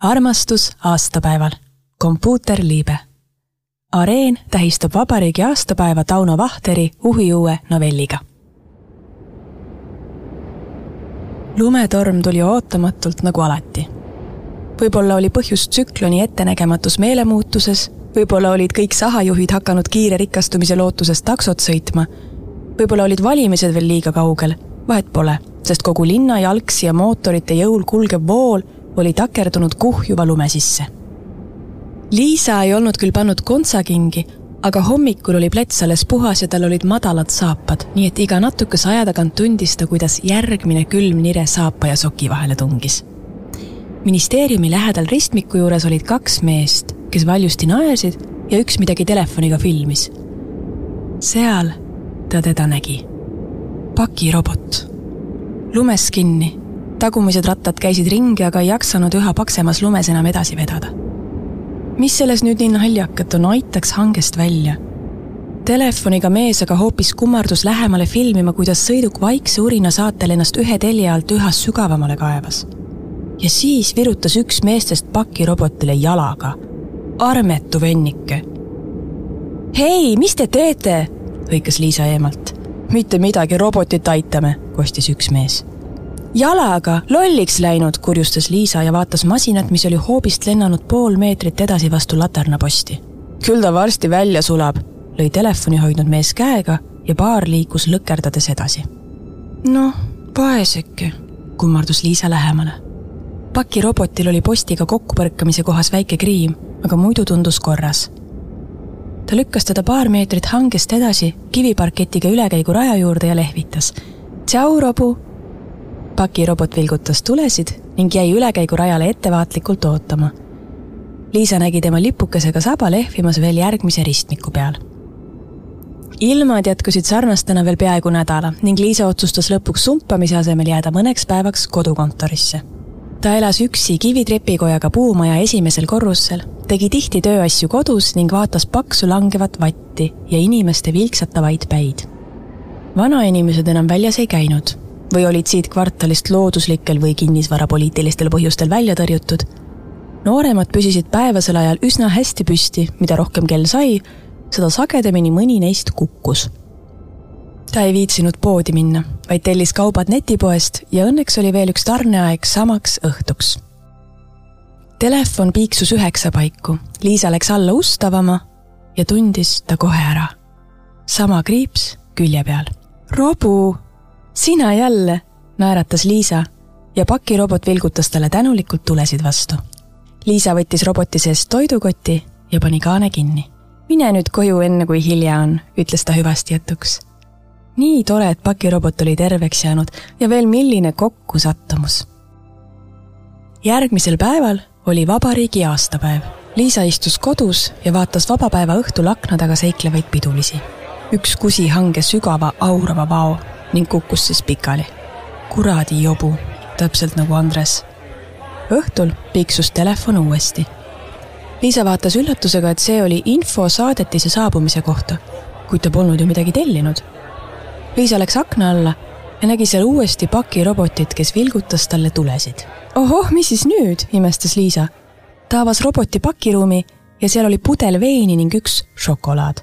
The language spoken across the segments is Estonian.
armastus aastapäeval, kompuuterliibe. areen tähistab vabariigi aastapäeva Tauno Vahteri uhiuue novelliga. lumetorm tuli ootamatult nagu alati. võib-olla oli põhjus tsükloni ettenägematus meelemuutuses, võib-olla olid kõik sahajuhid hakanud kiire rikastumise lootuses taksot sõitma, võib-olla olid valimised veel liiga kaugel, vahet pole, sest kogu linna jalgsi ja mootorite jõul kulgev vool oli takerdunud kuhjuva lume sisse. Liisa ei olnud küll pannud kontsakingi, aga hommikul oli plets alles puhas ja tal olid madalad saapad, nii et iga natukese aja tagant tundis ta, kuidas järgmine külm nire saapa ja soki vahele tungis. ministeeriumi lähedal ristmiku juures olid kaks meest, kes valjusti naersid ja üks midagi telefoniga filmis. seal ta teda nägi. pakirobot. lumes kinni tagumised rattad käisid ringi, aga ei jaksanud üha paksemas lumes enam edasi vedada. mis selles nüüd nii naljakat on, aitaks hangest välja. Telefoniga mees aga hoopis kummardus lähemale filmima, kuidas sõiduk vaikse urina saatel ennast ühe telje alt üha sügavamale kaevas. ja siis virutas üks meestest pakirobotile jalaga. armetu vennike. hei, mis te teete? hõikas Liisa eemalt. mitte midagi, robotit aitame, kostis üks mees jalaga lolliks läinud, kurjustas Liisa ja vaatas masinat, mis oli hoobist lennanud pool meetrit edasi vastu laternaposti. küll ta varsti välja sulab, lõi telefoni hoidnud mees käega ja paar liikus lõkerdades edasi. noh, vaeseke, kummardus Liisa lähemale. pakirobotil oli postiga kokkupõrkamise kohas väike kriim, aga muidu tundus korras. ta lükkas teda paar meetrit hangest edasi kiviparketiga ülekäiguraja juurde ja lehvitas. tšau, Robu pakirobot vilgutas tulesid ning jäi ülekäigurajale ettevaatlikult ootama. Liisa nägi tema lipukesega saba lehvimas veel järgmise ristmiku peal. ilmad jätkusid sarnastena veel peaaegu nädala ning Liisa otsustas lõpuks sumpamise asemel jääda mõneks päevaks kodukontorisse. ta elas üksi kivitrepikojaga puumaja esimesel korrusel, tegi tihti tööasju kodus ning vaatas paksu langevat vatti ja inimeste vilksatavaid päid. vanainimesed enam väljas ei käinud või olid siit kvartalist looduslikel või kinnisvarapoliitilistel põhjustel välja tõrjutud. nooremad püsisid päevasel ajal üsna hästi püsti, mida rohkem kell sai, seda sagedamini mõni neist kukkus. ta ei viitsinud poodi minna, vaid tellis kaubad netipoest ja õnneks oli veel üks tarneaeg samaks õhtuks. Telefon piiksus üheksa paiku, Liisa läks alla ust avama ja tundis ta kohe ära. sama kriips külje peal. Robu sina jälle, naeratas Liisa ja pakirobot vilgutas talle tänulikult tulesid vastu. Liisa võttis roboti seest toidukoti ja pani kaane kinni. mine nüüd koju, enne kui hilja on, ütles ta hüvasti jätuks. nii tore, et pakirobot oli terveks jäänud ja veel milline kokkusattumus. järgmisel päeval oli vabariigi aastapäev. Liisa istus kodus ja vaatas vabapäeva õhtul akna taga seiklevaid pidulisi. üks kusi hanges sügava aurava vao ning kukkus siis pikali. kuradi jobu, täpselt nagu Andres. õhtul piiksus telefon uuesti. Liisa vaatas üllatusega, et see oli info saadetise saabumise kohta, kuid ta polnud ju midagi tellinud. Liisa läks akna alla ja nägi seal uuesti pakirobotit, kes vilgutas talle tulesid. ohoh, mis siis nüüd, imestas Liisa. ta avas roboti pakiruumi ja seal oli pudel veini ning üks šokolaad.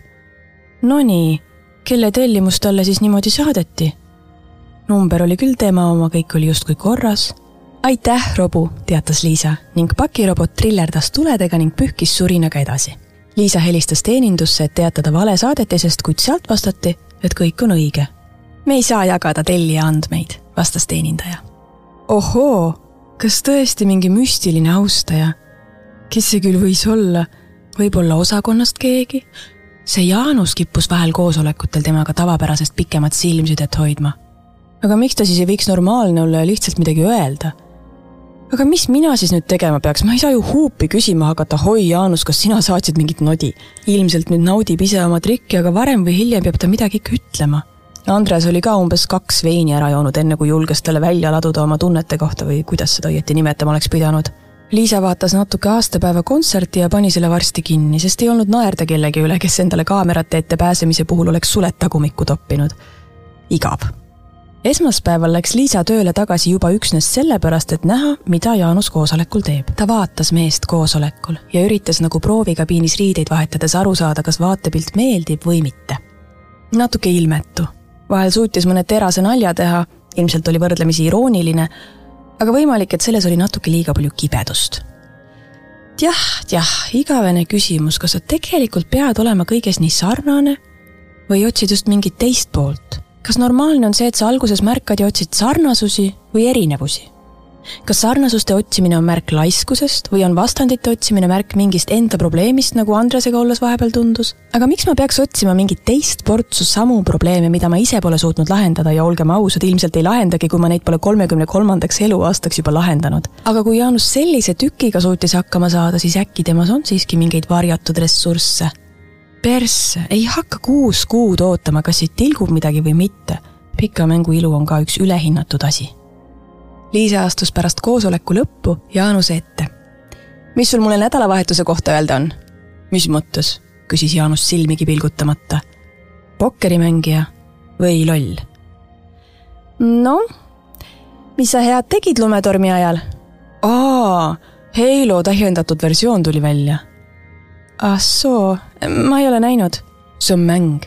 Nonii kelle tellimus talle siis niimoodi saadeti? number oli küll tema oma, kõik oli justkui korras. aitäh, Robu, teatas Liisa ning pakirobot trillerdas tuledega ning pühkis surinaga edasi. Liisa helistas teenindusse, et teatada vale saadetisest, kuid sealt vastati, et kõik on õige. me ei saa jagada tellija andmeid, vastas teenindaja. ohoo, kas tõesti mingi müstiline austaja? kes see küll võis olla? võib-olla osakonnast keegi? See Jaanus kippus vahel koosolekutel temaga tavapärasest pikemat silmsidet hoidma. aga miks ta siis ei võiks normaalne olla ja lihtsalt midagi öelda? aga mis mina siis nüüd tegema peaks, ma ei saa ju huupi küsima hakata, hoi Jaanus, kas sina saatsid mingit nodi? ilmselt nüüd naudib ise oma trikki, aga varem või hiljem peab ta midagi ikka ütlema. Andres oli ka umbes kaks veini ära joonud, enne kui julges talle välja laduda oma tunnete kohta või kuidas seda õieti nimetama oleks pidanud Liisa vaatas natuke aastapäeva kontserti ja pani selle varsti kinni, sest ei olnud naerda kellegi üle, kes endale kaamerate ette pääsemise puhul oleks suled tagumikku toppinud. igav. esmaspäeval läks Liisa tööle tagasi juba üksnes sellepärast, et näha, mida Jaanus koosolekul teeb. ta vaatas meest koosolekul ja üritas nagu proovikabiinis riideid vahetades aru saada, kas vaatepilt meeldib või mitte. natuke ilmetu. vahel suutis mõne terase nalja teha, ilmselt oli võrdlemisi irooniline, aga võimalik, et selles oli natuke liiga palju kibedust jah, jah, igavene küsimus, kas sa tegelikult pead olema kõiges nii sarnane või otsid just mingit teist poolt? kas normaalne on see, et sa alguses märkad ja otsid sarnasusi või erinevusi? Kas sarnasuste otsimine on märk laiskusest või on vastandite otsimine märk mingist enda probleemist, nagu Andresega olles vahepeal tundus? aga miks ma peaks otsima mingit teist portsu samu probleeme, mida ma ise pole suutnud lahendada ja olgem ausad, ilmselt ei lahendagi, kui ma neid pole kolmekümne kolmandaks eluaastaks juba lahendanud. aga kui Jaanus sellise tükiga suutis hakkama saada, siis äkki temas on siiski mingeid varjatud ressursse persse, ei hakka kuus kuud ootama, kas siit tilgub midagi või mitte. pika mängu ilu on ka üks ülehinnatud asi. Liisa astus pärast koosoleku lõppu Jaanuse ette. mis sul mulle nädalavahetuse kohta öelda on? mis mõttes? küsis Jaanus silmigi pilgutamata. pokkerimängija või loll? noh, mis sa head tegid lumetormi ajal? aa, Halo täiendatud versioon tuli välja ah soo, ma ei ole näinud. see on mäng.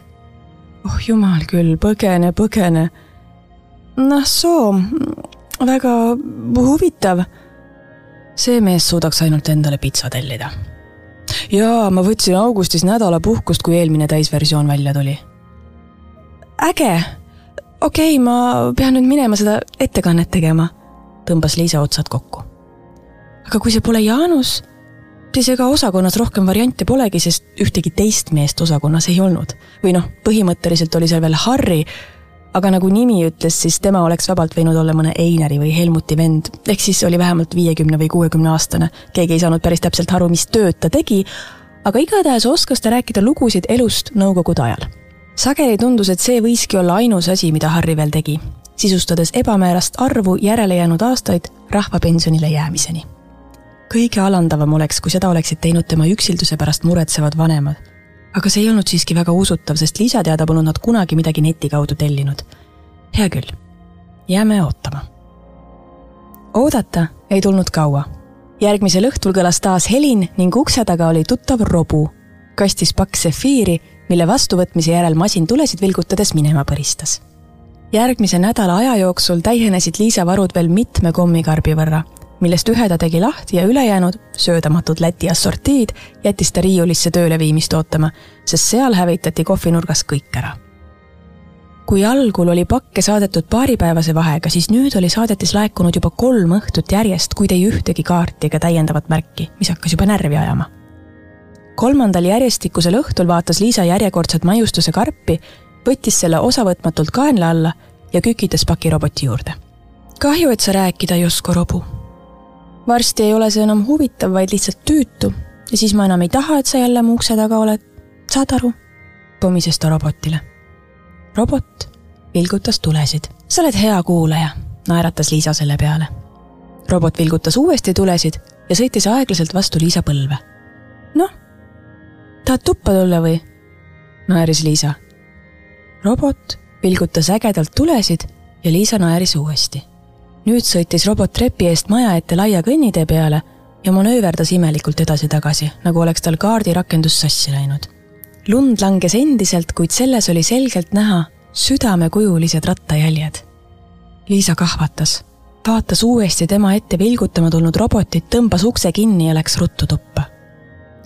oh jumal küll, põgene, põgene. noh, soo, väga huvitav. see mees suudaks ainult endale pitsa tellida. jaa, ma võtsin augustis nädalapuhkust, kui eelmine täisversioon välja tuli. äge. okei okay,, ma pean nüüd minema seda ettekannet tegema, tõmbas Liisa otsad kokku. aga kui see pole Jaanus siis ega osakonnas rohkem variante polegi, sest ühtegi teist meest osakonnas ei olnud. või noh, põhimõtteliselt oli seal veel Harry, aga nagu nimi ütles, siis tema oleks vabalt võinud olla mõne Einari või Helmuti vend, ehk siis oli vähemalt viiekümne või kuuekümne aastane. keegi ei saanud päris täpselt aru, mis tööd ta tegi, aga igatahes oskas ta rääkida lugusid elust nõukogude ajal. sageli tundus, et see võiski olla ainus asi, mida Harry veel tegi, sisustades ebamäärast arvu järele jäänud aastaid rahvapensionile jäämiseni kõige alandavam oleks, kui seda oleksid teinud tema üksilduse pärast muretsevad vanemad. Aga see ei olnud siiski väga usutav, sest Liisa teada polnud nad kunagi midagi neti kaudu tellinud. hea küll, jääme ootama. oodata ei tulnud kaua. järgmisel õhtul kõlas taas helin ning ukse taga oli tuttav robu. kastis paks sefiiri, mille vastuvõtmise järel masin tulesid vilgutades minema põristas järgmise nädala aja jooksul täienesid Liisa varud veel mitme kommikarbi võrra millest ühe ta tegi lahti ja ülejäänud, söödamatud Läti assortiid, jättis ta riiulisse tööle viimist ootama, sest seal hävitati kohvinurgas kõik ära. kui algul oli pakke saadetud paaripäevase vahega, siis nüüd oli saadetis laekunud juba kolm õhtut järjest, kuid ei ühtegi kaarti ega täiendavat märki, mis hakkas juba närvi ajama. kolmandal järjestikusel õhtul vaatas Liisa järjekordset maiustuse karpi, võttis selle osavõtmatult kaenla alla ja kükitas pakiroboti juurde. kahju, et sa rääkida ei oska, Robu varsti ei ole see enam huvitav, vaid lihtsalt tüütu ja siis ma enam ei taha, et sa jälle mu ukse taga oled. saad aru? pomises ta robotile. robot vilgutas tulesid. sa oled hea kuulaja, naeratas Liisa selle peale. robot vilgutas uuesti tulesid ja sõitis aeglaselt vastu Liisa põlve. noh, tahad tuppa tulla või? naeris Liisa. robot vilgutas ägedalt tulesid ja Liisa naeris uuesti nüüd sõitis robot trepi eest maja ette laia kõnnitee peale ja manööverdas imelikult edasi-tagasi, nagu oleks tal kaardirakendus sassi läinud. lund langes endiselt, kuid selles oli selgelt näha südamekujulised rattajäljed. Liisa kahvatas, vaatas uuesti tema ette vilgutama tulnud robotit, tõmbas ukse kinni ja läks ruttu tuppa.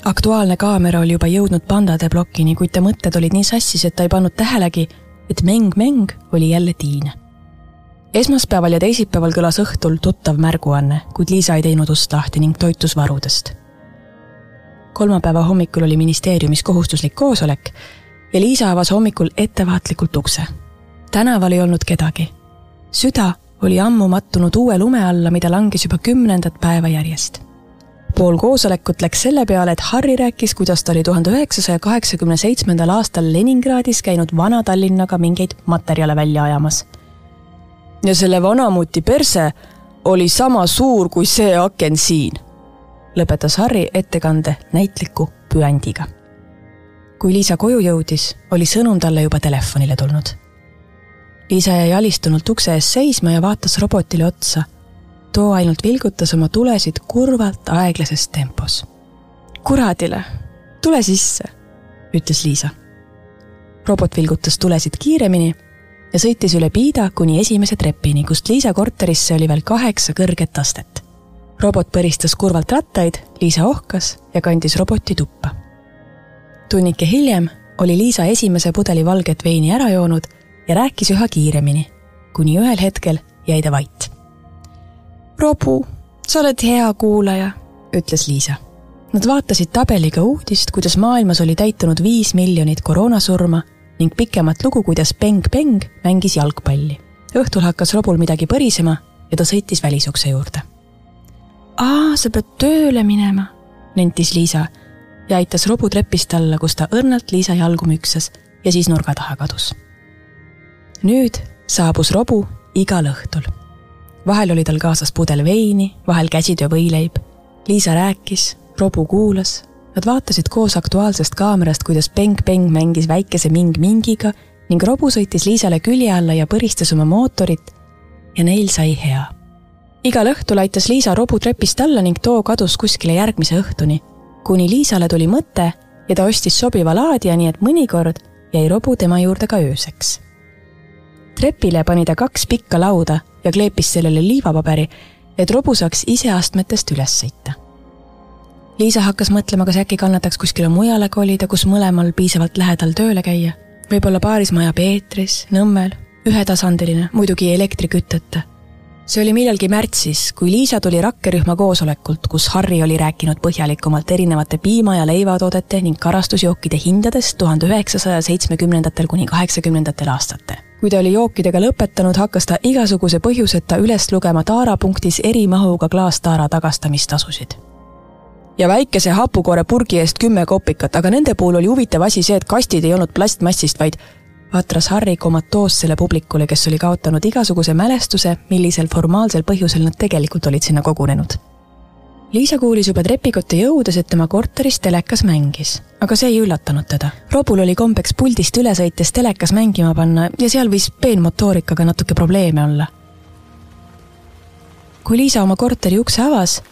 aktuaalne kaamera oli juba jõudnud pandade plokini, kuid ta mõtted olid nii sassis, et ta ei pannud tähelegi, et mäng-mäng oli jälle tiine esmaspäeval ja teisipäeval kõlas õhtul tuttav märguanne, kuid Liisa ei teinud ust lahti ning toitus varudest. kolmapäeva hommikul oli ministeeriumis kohustuslik koosolek ja Liisa avas hommikul ettevaatlikult ukse. tänaval ei olnud kedagi. süda oli ammu mattunud uue lume alla, mida langes juba kümnendat päeva järjest. pool koosolekut läks selle peale, et Harri rääkis, kuidas ta oli tuhande üheksasaja kaheksakümne seitsmendal aastal Leningradis käinud Vana-Tallinnaga mingeid materjale välja ajamas ja selle vanamuti perse oli sama suur kui see aken siin, lõpetas Harri ettekande näitliku püändiga. kui Liisa koju jõudis, oli sõnum talle juba telefonile tulnud. Liisa jäi alistunult ukse ees seisma ja vaatas robotile otsa. too ainult vilgutas oma tulesid kurvalt aeglases tempos. kuradile, tule sisse, ütles Liisa. robot vilgutas tulesid kiiremini ja sõitis üle piida kuni esimese trepini, kust Liisa korterisse oli veel kaheksa kõrget astet. robot põristas kurvalt rattaid, Liisa ohkas ja kandis roboti tuppa. tunnike hiljem oli Liisa esimese pudeli valget veini ära joonud ja rääkis üha kiiremini, kuni ühel hetkel jäi ta vait. Robu, sa oled hea kuulaja, ütles Liisa. Nad vaatasid tabeliga uudist, kuidas maailmas oli täitunud viis miljonit koroonasurma ning pikemat lugu, kuidas Peng Peng mängis jalgpalli. õhtul hakkas robul midagi põrisema ja ta sõitis välisukse juurde. aa, sa pead tööle minema, nentis Liisa ja aitas robu trepist alla, kus ta õrnalt Liisa jalgu müksas ja siis nurga taha kadus nüüd saabus robu igal õhtul. vahel oli tal kaasas pudel veini, vahel käsitöö võileib. Liisa rääkis, robu kuulas. Nad vaatasid koos Aktuaalsest kaamerast, kuidas Peng-Peng mängis väikese Ming-Mingiga ning robu sõitis Liisale külje alla ja põristas oma mootorit ja neil sai hea. igal õhtul aitas Liisa robu trepist alla ning too kadus kuskile järgmise õhtuni, kuni Liisale tuli mõte ja ta ostis sobiva laadija, nii et mõnikord jäi robu tema juurde ka ööseks trepile pani ta kaks pikka lauda ja kleepis sellele liivapaberi, et robu saaks ise astmetest üles sõita. Liisa hakkas mõtlema, kas äkki kannataks kuskile mujale kolida, kus mõlemal piisavalt lähedal tööle käia. võib-olla paarismaja Peetris, Nõmmel, ühetasandiline, muidugi elektrikütteta see oli millalgi märtsis, kui Liisa tuli rakkerühma koosolekult, kus Harri oli rääkinud põhjalikumalt erinevate piima- ja leivatoodete ning karastusjookide hindadest tuhande üheksasaja seitsmekümnendatel kuni kaheksakümnendatel aastatel. kui ta oli jookidega lõpetanud, hakkas ta igasuguse põhjuseta üles lugema taarapunktis erimahuga klaastaara tagastamistasusid ja väikese hapukoore purgi eest kümme kopikat, aga nende puhul oli huvitav asi see, et kastid ei olnud plastmassist, vaid vaatras Harry komatoossele publikule, kes oli kaotanud igasuguse mälestuse, millisel formaalsel põhjusel nad tegelikult olid sinna kogunenud. Liisa kuulis juba trepikotte jõudes, et tema korteris telekas mängis, aga see ei üllatanud teda. Robul oli kombeks puldist üle sõites telekas mängima panna ja seal võis peenmotoorikaga natuke probleeme olla. kui Liisa oma korteri ukse avas,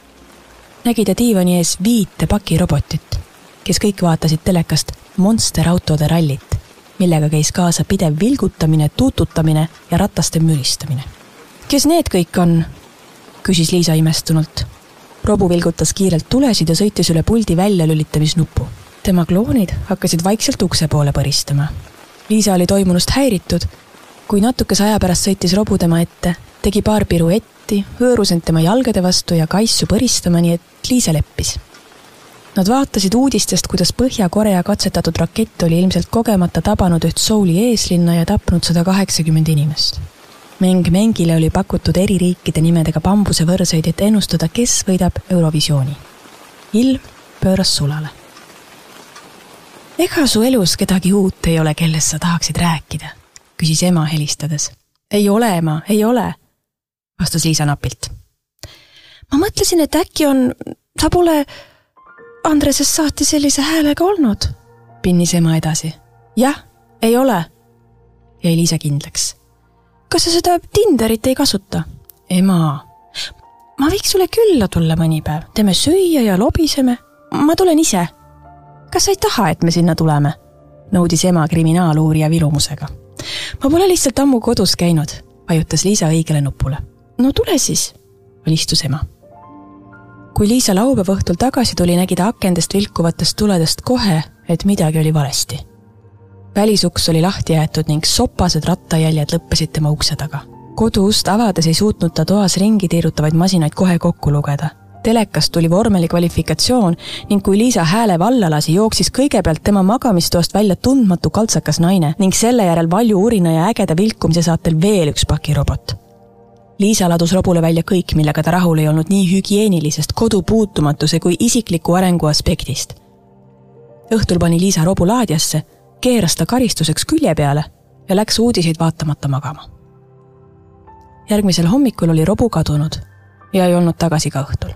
nägi ta diivani ees viite pakirobotit, kes kõik vaatasid telekast monsterautode rallit millega käis kaasa pidev vilgutamine, tuututamine ja rataste müristamine. kes need kõik on? küsis Liisa imestunult. robu vilgutas kiirelt tulesid ja sõitis üle puldi väljalülitamisnupu. tema kloonid hakkasid vaikselt ukse poole põristama. Liisa oli toimunust häiritud. kui natukese aja pärast sõitis robu tema ette, tegi paar piruetti, hõõrus end tema jalgade vastu ja kaissu põristama, nii et Liisa leppis Nad vaatasid uudistest, kuidas Põhja-Korea katsetatud rakett oli ilmselt kogemata tabanud üht Souli eeslinna ja tapnud sada kaheksakümmend inimest. mäng mängile oli pakutud eri riikide nimedega bambusevõrseid, et ennustada, kes võidab Eurovisiooni. ilm pööras sulale. ega su elus kedagi uut ei ole, kellest sa tahaksid rääkida? küsis ema helistades. ei ole, ema, ei ole, vastas Liisa napilt. ma mõtlesin, et äkki on, sa pole Andresest saati sellise häälega olnud, pinnis ema edasi. jah, ei ole, jäi Liisa kindlaks. kas sa seda Tinderit ei kasuta? ema, ma võiks sulle külla tulla mõni päev, teeme süüa ja lobiseme. ma tulen ise. kas sa ei taha, et me sinna tuleme? nõudis ema kriminaaluurija vilumusega. ma pole lihtsalt ammu kodus käinud, vajutas Liisa õigele nupule. No tule siis, alistus ema kui Liisa laupäeva õhtul tagasi tuli, nägi ta akendest vilkuvatest tuledest kohe, et midagi oli valesti. välisuks oli lahti jäetud ning sopased rattajäljed lõppesid tema ukse taga. koduust avades ei suutnud ta toas ringi tiirutavaid masinaid kohe kokku lugeda. telekast tuli vormeli kvalifikatsioon ning kui Liisa hääle valla lasi, jooksis kõigepealt tema magamistoast välja tundmatu kaltsakas naine ning selle järel valju urina ja ägeda vilkumise saatel veel üks pakirobot Liisa ladus robule välja kõik, millega ta rahul ei olnud nii hügieenilisest kodu puutumatuse kui isikliku arengu aspektist. õhtul pani Liisa robu laadjasse, keeras ta karistuseks külje peale ja läks uudiseid vaatamata magama. järgmisel hommikul oli robu kadunud ja ei olnud tagasi ka õhtul.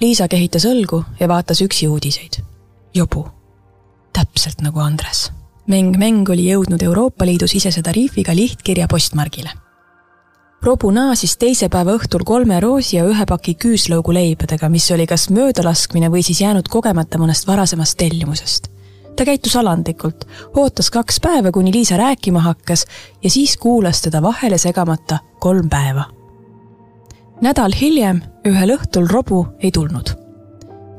Liisa kehitas õlgu ja vaatas üksi uudiseid. jobu, täpselt nagu Andres. mäng-mäng oli jõudnud Euroopa Liidu sisese tariifiga lihtkirja postmargile. Robu naasis teise päeva õhtul kolme roosi ja ühe paki küüslauguleibadega, mis oli kas möödalaskmine või siis jäänud kogemata mõnest varasemast tellimusest. ta käitus alandlikult, ootas kaks päeva, kuni Liisa rääkima hakkas ja siis kuulas teda vahele segamata kolm päeva. nädal hiljem, ühel õhtul Robu ei tulnud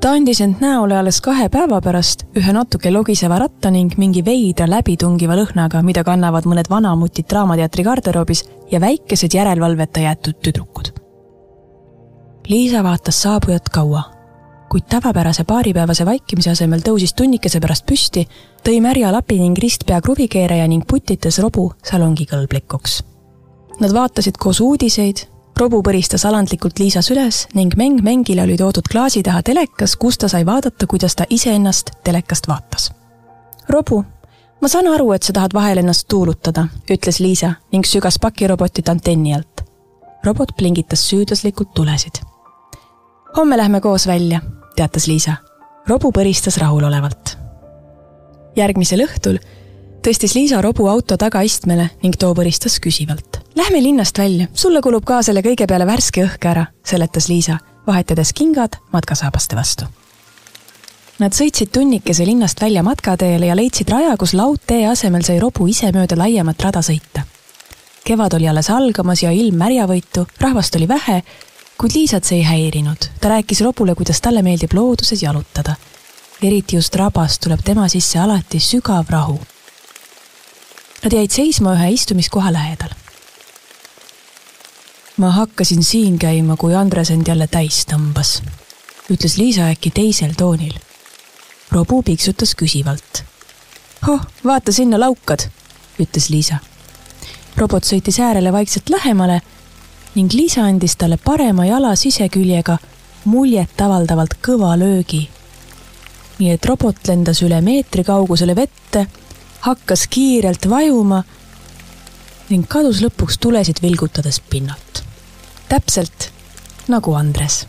ta andis end näole alles kahe päeva pärast ühe natuke logiseva ratta ning mingi veidra läbitungiva lõhnaga, mida kannavad mõned vanamutid Draamateatri garderoobis ja väikesed järelevalveta jäetud tüdrukud. Liisa vaatas saabujat kaua, kuid tavapärase paaripäevase vaikimise asemel tõusis tunnikese pärast püsti, tõi märja lapi ning ristpea kruvikeeraja ning putitas robu salongikõlblikuks. Nad vaatasid koos uudiseid robu põristas alandlikult Liisas üles ning mäng mängile oli toodud klaasi taha telekas, kus ta sai vaadata, kuidas ta iseennast telekast vaatas. robu, ma saan aru, et sa tahad vahel ennast tuulutada, ütles Liisa ning sügas pakirobotit antenni alt. robot plingitas süüdlaslikult tulesid. homme lähme koos välja, teatas Liisa. robu põristas rahulolevalt. järgmisel õhtul tõstis Liisa robu auto tagaistmele ning too põristas küsivalt. Lähme linnast välja, sulle kulub ka selle kõige peale värske õhk ära, seletas Liisa, vahetades kingad matkasaabaste vastu. Nad sõitsid tunnikese linnast välja matkateele ja leidsid raja, kus laudtee asemel sai robu ise mööda laiemat rada sõita. kevad oli alles algamas ja ilm märjavõitu, rahvast oli vähe, kuid Liisat see ei häirinud. ta rääkis robule, kuidas talle meeldib looduses jalutada. eriti just rabas tuleb tema sisse alati sügav rahu Nad jäid seisma ühe istumiskoha lähedal. Ma hakkasin siin käima, kui Andres end jälle täis tõmbas, ütles Liisa äkki teisel toonil. robu piksutas küsivalt. oh, vaata sinna laukad, ütles Liisa. robot sõitis äärele vaikselt lähemale ning Liisa andis talle parema jala siseküljega muljetavaldavalt kõva löögi. nii et robot lendas üle meetri kaugusele vette hakkas kiirelt vajuma ning kadus lõpuks tulesid vilgutades pinnalt. Täpselt nagu Andres